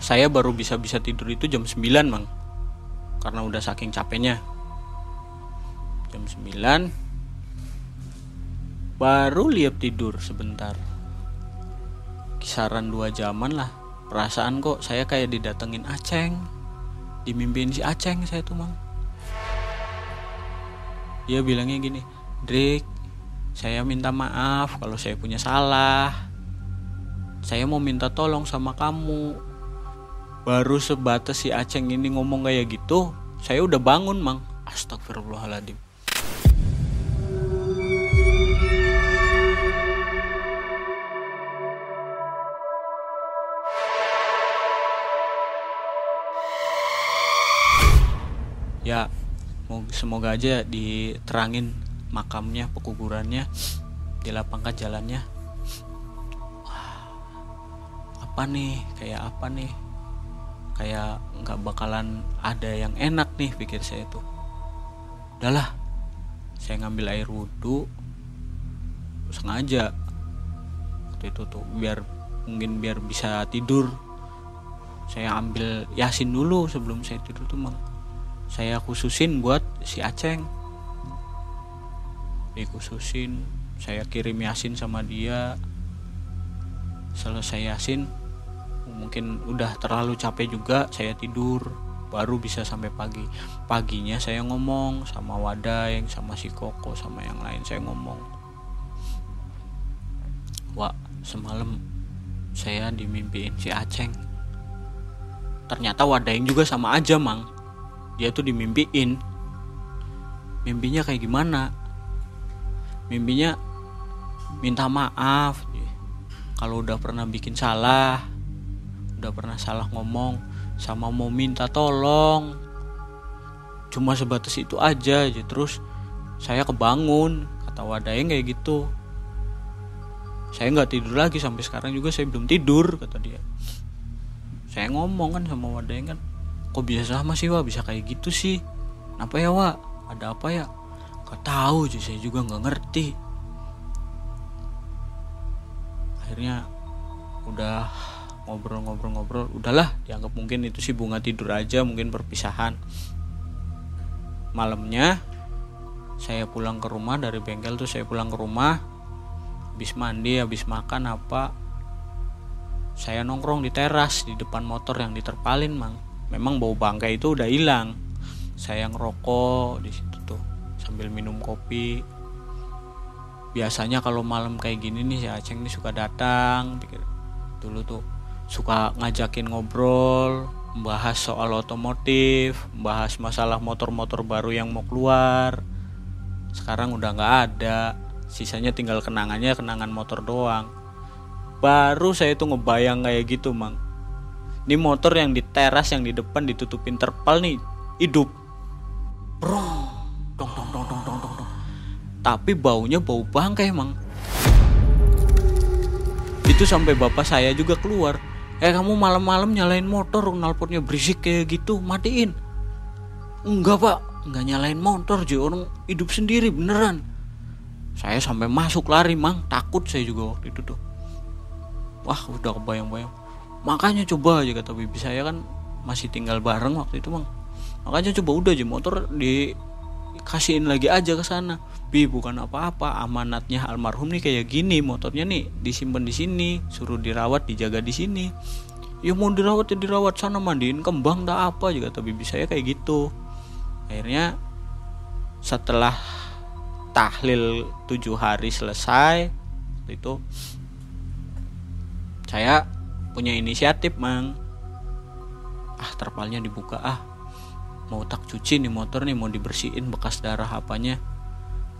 Saya baru bisa bisa tidur itu jam 9 mang. Karena udah saking capeknya. Jam 9 baru liap tidur sebentar kisaran dua jaman lah. Perasaan kok saya kayak didatengin Aceng. Dimimpiin si Aceng saya tuh mang. Dia bilangnya gini Drik saya minta maaf kalau saya punya salah. Saya mau minta tolong sama kamu. Baru sebatas si Aceng ini ngomong kayak gitu saya udah bangun mang. Astagfirullahaladzim ya semoga aja diterangin makamnya pekuburannya dilapangkan jalannya. Apa nih? Kayak apa nih? Kayak nggak bakalan ada yang enak nih pikir saya tuh. Udahlah saya ngambil air wudhu sengaja. Waktu itu tuh biar mungkin biar bisa tidur. Saya ambil yasin dulu sebelum saya tidur tuh saya khususin buat si Aceng. Dikhususin saya kirim yasin sama dia. Selesai yasin mungkin udah terlalu capek juga saya tidur baru bisa sampai pagi. Paginya saya ngomong sama Wadai sama si Koko sama yang lain saya ngomong. Wah semalam saya dimimpiin si Aceng. Ternyata Wadaeng juga sama aja mang dia tuh dimimpiin. Mimpinya kayak gimana? Mimpinya minta maaf. Kalau udah pernah bikin salah udah pernah salah ngomong sama mau minta tolong. Cuma sebatas itu aja aja. Terus saya kebangun kata Wadayeng kayak gitu. Saya nggak tidur lagi sampai sekarang juga saya belum tidur kata dia. Saya ngomong kan sama Wadayeng kan kok biasa sama sih wa bisa kayak gitu sih. Apa ya wa ada apa ya? Gak tahu sih saya juga nggak ngerti. Akhirnya udah ngobrol-ngobrol-ngobrol. Udahlah dianggap mungkin itu sih bunga tidur aja mungkin perpisahan. Malamnya saya pulang ke rumah dari bengkel tuh saya pulang ke rumah. Habis mandi habis makan apa saya nongkrong di teras di depan motor yang diterpalin mang memang bau bangkai itu udah hilang. Saya ngerokok di situ tuh sambil minum kopi. Biasanya kalau malam kayak gini nih si Aceng nih suka datang pikir dulu tuh suka ngajakin ngobrol membahas soal otomotif membahas masalah motor-motor baru yang mau keluar. Sekarang udah nggak ada sisanya tinggal kenangannya kenangan motor doang. Baru saya tuh ngebayang kayak gitu mang ini motor yang di teras yang di depan ditutupin terpal nih hidup. Brong, dong dong dong dong dong dong dong. Tapi baunya bau bangkai emang itu sampai bapak saya juga keluar. Eh kamu malam-malam nyalain motor knalpotnya berisik kayak gitu matiin. Enggak pak. Enggak nyalain motor jadi orang hidup sendiri beneran. Saya sampai masuk lari mang. Takut saya juga waktu itu tuh. Wah udah kebayang-bayang makanya coba aja kata bibi saya kan masih tinggal bareng waktu itu mang. Makanya coba udah aja motor di kasihin lagi aja ke sana. Bi bukan apa-apa amanatnya almarhum nih kayak gini motornya nih disimpan di sini suruh dirawat dijaga di sini. Ya mau dirawat ya dirawat sana mandiin kembang tak apa juga tapi bisa ya kayak gitu. Akhirnya setelah tahlil tujuh hari selesai itu saya punya inisiatif mang. Ah terpalnya dibuka. Ah mau tak cuci nih motor nih mau dibersihin bekas darah apanya.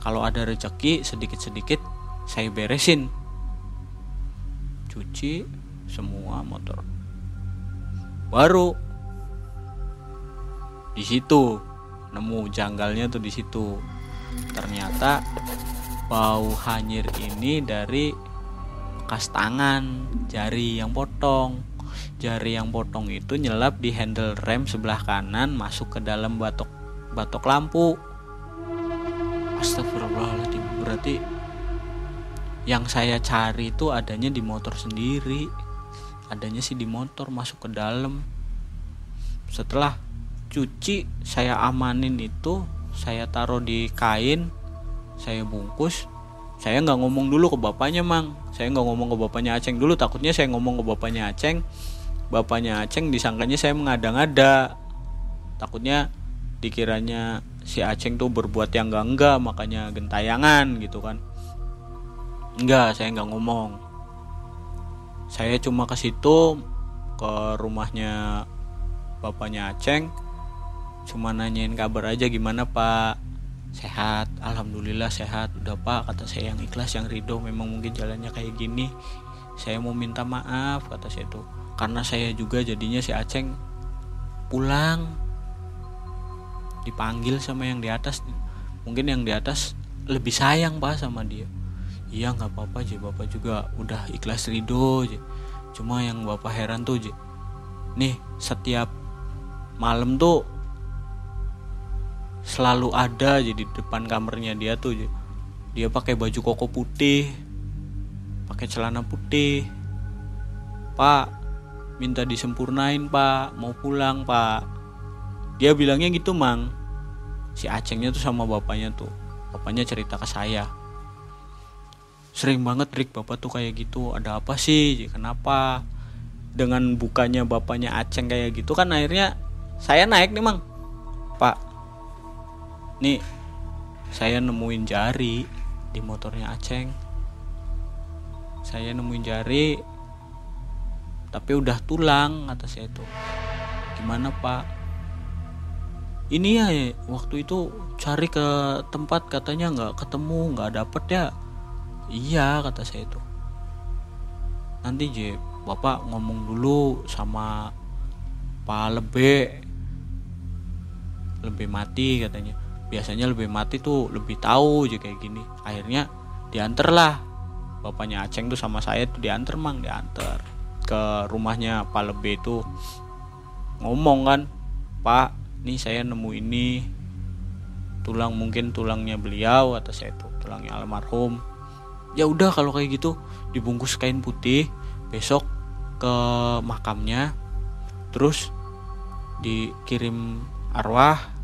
Kalau ada rezeki sedikit-sedikit saya beresin. Cuci semua motor. Baru di situ nemu janggalnya tuh di situ. Ternyata bau hanyir ini dari bekas tangan jari yang potong. Jari yang potong itu nyelap di handle rem sebelah kanan masuk ke dalam batok batok lampu. Astagfirullahaladzim berarti yang saya cari itu adanya di motor sendiri. Adanya sih di motor masuk ke dalam. Setelah cuci saya amanin itu saya taruh di kain saya bungkus saya nggak ngomong dulu ke bapaknya mang. Saya nggak ngomong ke bapaknya aceng dulu. Takutnya saya ngomong ke bapaknya aceng. Bapaknya aceng disangkanya saya mengada-ngada. Takutnya dikiranya si aceng tuh berbuat yang enggak enggak makanya gentayangan gitu kan. Enggak saya nggak ngomong. Saya cuma ke situ ke rumahnya bapaknya aceng. Cuma nanyain kabar aja gimana pak sehat alhamdulillah sehat. Udah pak kata saya yang ikhlas yang ridho. Memang mungkin jalannya kayak gini. Saya mau minta maaf kata saya tuh. Karena saya juga jadinya si Aceng pulang. Dipanggil sama yang di atas. Mungkin yang di atas lebih sayang pak sama dia. Iya nggak apa-apa aja bapak juga udah ikhlas ridho aja cuma yang bapak heran tuh aja nih setiap malam tuh selalu ada jadi di depan kamarnya dia tuh. Dia pakai baju koko putih pakai celana putih. Pak minta disempurnain pak. Mau pulang pak. Dia bilangnya gitu mang. Si acengnya tuh sama bapaknya tuh. Bapaknya cerita ke saya. Sering banget Rick bapak tuh kayak gitu. Ada apa sih? Kenapa? Dengan bukanya bapaknya aceng kayak gitu kan akhirnya saya naik nih mang. Pak nih saya nemuin jari di motornya Aceng. Saya nemuin jari tapi udah tulang kata saya itu. Gimana pak? Ini ya waktu itu cari ke tempat katanya nggak ketemu nggak dapet ya? Iya kata saya itu. Nanti je bapak ngomong dulu sama pak lebe. Lebih mati katanya biasanya lebih mati tuh lebih tahu aja kayak gini. Akhirnya diantar lah. Bapaknya Aceng tuh sama saya tuh diantar mang diantar ke rumahnya Pak Lebe itu ngomong kan Pak nih saya nemu ini. Tulang mungkin tulangnya beliau atau saya tuh tulangnya almarhum. Ya udah kalau kayak gitu dibungkus kain putih besok ke makamnya. Terus dikirim arwah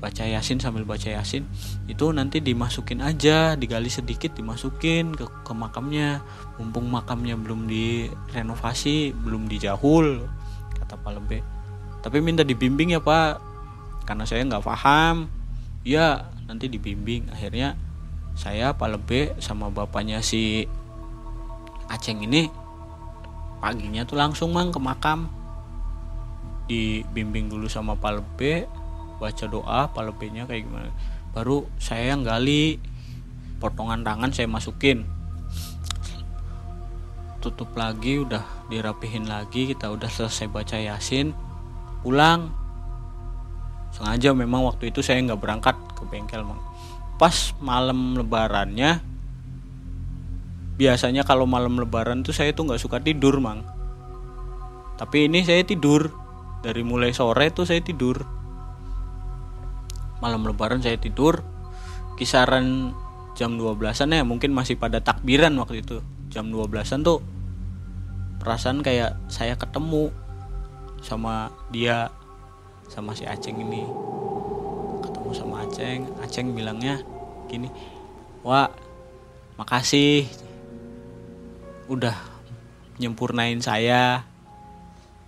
baca yasin sambil baca yasin itu nanti dimasukin aja digali sedikit dimasukin ke, ke makamnya. Mumpung makamnya belum direnovasi belum dijahul kata Pak Lebe. Tapi minta dibimbing ya Pak. Karena saya nggak paham. Ya nanti dibimbing. Akhirnya saya Pak Lebe sama bapaknya si Aceng ini paginya tuh langsung mang ke makam. Dibimbing dulu sama Pak Lebe baca doa palebenya kayak gimana. Baru saya yang gali potongan tangan saya masukin. Tutup lagi udah dirapihin lagi kita udah selesai baca yasin pulang. Sengaja memang waktu itu saya nggak berangkat ke bengkel mang. Pas malam lebarannya biasanya kalau malam lebaran tuh saya tuh nggak suka tidur mang. Tapi ini saya tidur. Dari mulai sore tuh saya tidur malam lebaran saya tidur kisaran jam 12-an ya mungkin masih pada takbiran waktu itu. Jam 12-an tuh perasaan kayak saya ketemu sama dia sama si Aceng ini. Ketemu sama Aceng Aceng bilangnya gini Wah makasih. Udah nyempurnain saya.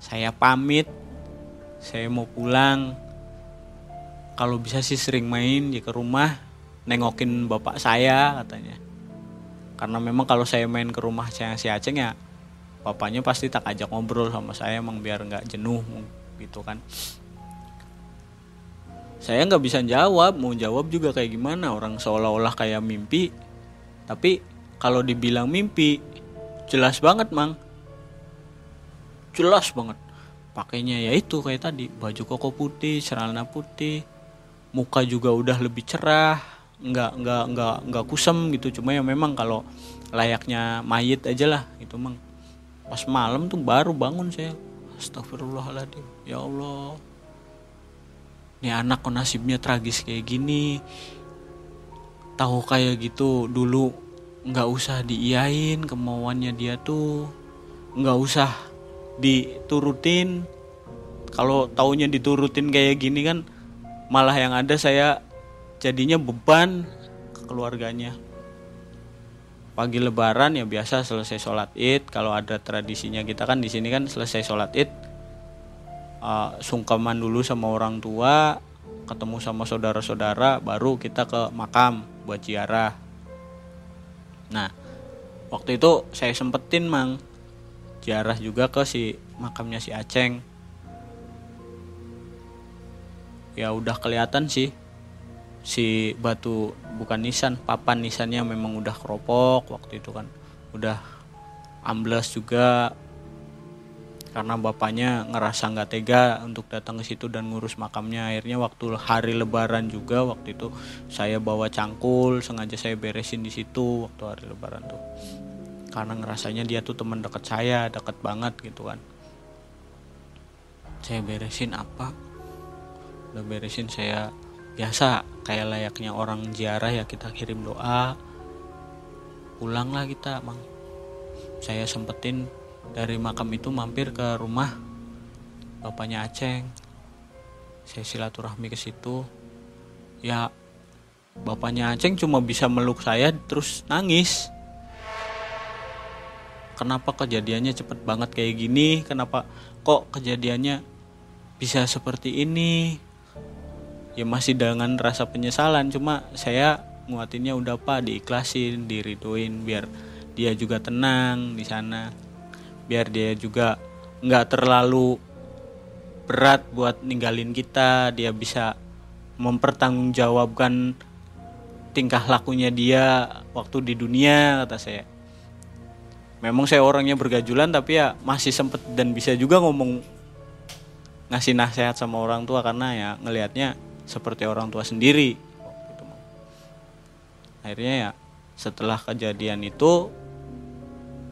Saya pamit. Saya mau pulang kalau bisa sih sering main ya ke rumah nengokin bapak saya katanya. Karena memang kalau saya main ke rumah saya si Aceng ya bapaknya pasti tak ajak ngobrol sama saya emang biar nggak jenuh gitu kan. Saya nggak bisa jawab mau jawab juga kayak gimana? Orang seolah-olah kayak mimpi. Tapi kalau dibilang mimpi jelas banget mang. Jelas banget. Pakainya ya itu kayak tadi baju koko putih celana putih muka juga udah lebih cerah nggak nggak nggak nggak kusem gitu. Cuma ya memang kalau layaknya mayit aja lah itu mang. Pas malam tuh baru bangun saya. Astagfirullahaladzim. Ya Allah. Ini anak kok nasibnya tragis kayak gini. Tahu kayak gitu dulu nggak usah diiyain kemauannya dia tuh. Nggak usah diturutin. Kalau taunya diturutin kayak gini kan malah yang ada saya jadinya beban ke keluarganya. Pagi lebaran ya biasa selesai sholat id. Kalau ada tradisinya kita kan di sini kan selesai sholat id. Uh, sungkaman dulu sama orang tua ketemu sama saudara-saudara baru kita ke makam buat ziarah. Nah waktu itu saya sempetin mang. Ziarah juga ke si makamnya si Aceng ya udah kelihatan sih. Si batu bukan nisan papan nisannya memang udah keropok waktu itu kan. Udah amblas juga. Karena bapaknya ngerasa nggak tega untuk datang ke situ dan ngurus makamnya. Akhirnya waktu hari lebaran juga waktu itu saya bawa cangkul sengaja saya beresin di situ waktu hari lebaran tuh. Karena ngerasanya dia tuh teman dekat saya dekat banget gitu kan. Saya beresin apa udah beresin saya biasa. Kayak layaknya orang ziarah ya kita kirim doa. Pulanglah kita mang. Saya sempetin dari makam itu mampir ke rumah bapaknya Aceng. Saya silaturahmi ke situ. Ya bapaknya Aceng cuma bisa meluk saya terus nangis. Kenapa kejadiannya cepet banget kayak gini? Kenapa kok kejadiannya bisa seperti ini ya masih dengan rasa penyesalan. Cuma saya nguatinnya udah pak diikhlasin diriduin biar dia juga tenang di sana. Biar dia juga nggak terlalu berat buat ninggalin kita. Dia bisa mempertanggungjawabkan tingkah lakunya dia waktu di dunia kata saya. Memang saya orangnya bergajulan tapi ya masih sempet dan bisa juga ngomong ngasih nasihat sama orang tua karena ya ngelihatnya seperti orang tua sendiri. Akhirnya ya setelah kejadian itu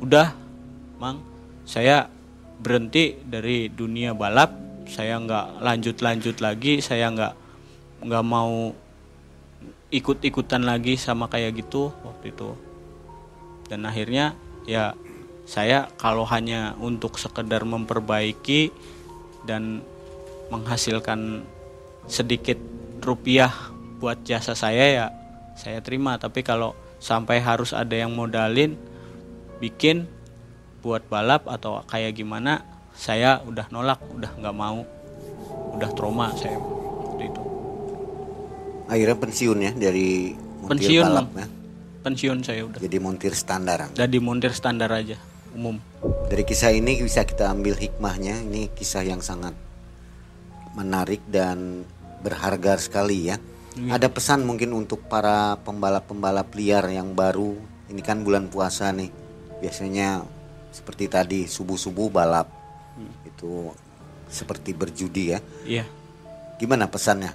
udah mang saya berhenti dari dunia balap. Saya nggak lanjut lanjut lagi. Saya nggak nggak mau ikut ikutan lagi sama kayak gitu waktu itu. Dan akhirnya ya saya kalau hanya untuk sekedar memperbaiki dan menghasilkan sedikit rupiah buat jasa saya ya saya terima tapi kalau sampai harus ada yang modalin bikin buat balap atau kayak gimana saya udah nolak udah nggak mau udah trauma saya waktu itu Akhirnya pensiun ya dari pensiun balap ya. pensiun saya udah Jadi montir standar. jadi montir standar aja umum Dari kisah ini bisa kita ambil hikmahnya. Ini kisah yang sangat menarik dan berharga sekali ya. Iya. Ada pesan mungkin untuk para pembalap-pembalap liar yang baru. Ini kan bulan puasa nih. Biasanya seperti tadi subuh-subuh balap. Hmm. Itu seperti berjudi ya. iya Gimana pesannya?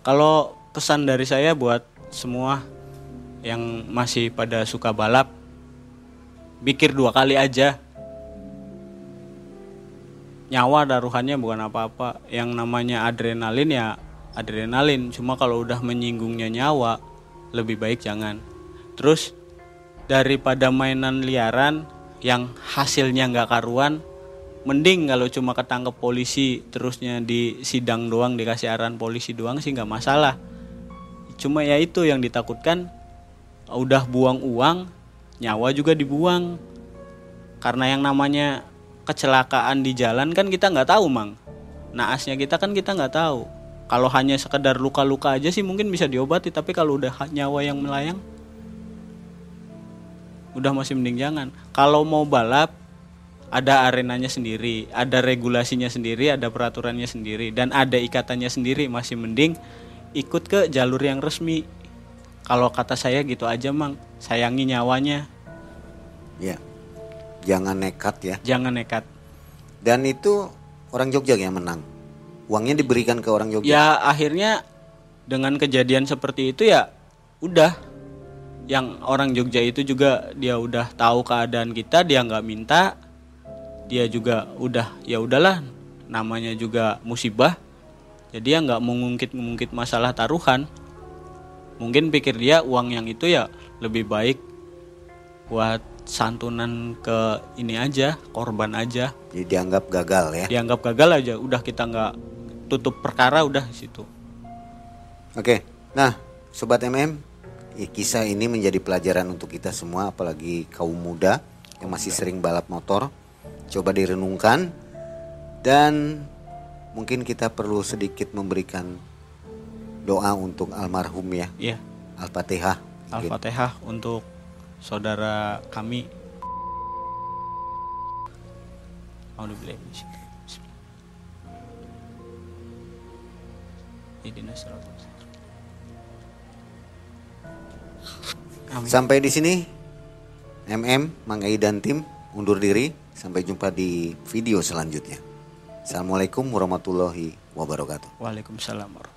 Kalau pesan dari saya buat semua yang masih pada suka balap, pikir dua kali aja. Nyawa daruhannya bukan apa-apa. Yang namanya adrenalin ya adrenalin. Cuma kalau udah menyinggungnya nyawa, lebih baik jangan. Terus daripada mainan liaran yang hasilnya nggak karuan, mending kalau cuma ketangkep polisi terusnya di sidang doang dikasih arahan polisi doang sih nggak masalah cuma ya itu yang ditakutkan udah buang uang nyawa juga dibuang karena yang namanya kecelakaan di jalan kan kita nggak tahu mang naasnya kita kan kita nggak tahu kalau hanya sekedar luka-luka aja sih mungkin bisa diobati tapi kalau udah nyawa yang melayang udah masih mending jangan kalau mau balap ada arenanya sendiri ada regulasinya sendiri ada peraturannya sendiri dan ada ikatannya sendiri masih mending ikut ke jalur yang resmi kalau kata saya gitu aja mang sayangi nyawanya Ya. Jangan nekat ya. jangan nekat Dan itu orang Jogja yang menang. Uangnya diberikan ke orang Jogja. ya akhirnya dengan kejadian seperti itu ya udah. Yang orang Jogja itu juga dia udah tahu keadaan kita dia nggak minta. Dia juga udah ya udahlah namanya juga musibah. Jadi ya nggak mengungkit mengungkit masalah taruhan. Mungkin pikir dia uang yang itu ya lebih baik buat santunan ke ini aja korban aja. Jadi dianggap gagal ya. dianggap gagal aja udah kita nggak tutup perkara udah di situ Oke. Nah, sobat MM, ya, kisah ini menjadi pelajaran untuk kita semua apalagi kaum muda yang masih sering balap motor. Coba direnungkan dan mungkin kita perlu sedikit memberikan doa untuk almarhum ya. Iya Al-Fatihah. Al-Fatihah untuk saudara kami. Ihdinas. Amin. Sampai di sini MM, Mang Ai dan tim undur diri. Sampai jumpa di video selanjutnya. Assalamualaikum warahmatullahi wabarakatuh. Waalaikumsalam warahmatullahi wabarakatuh.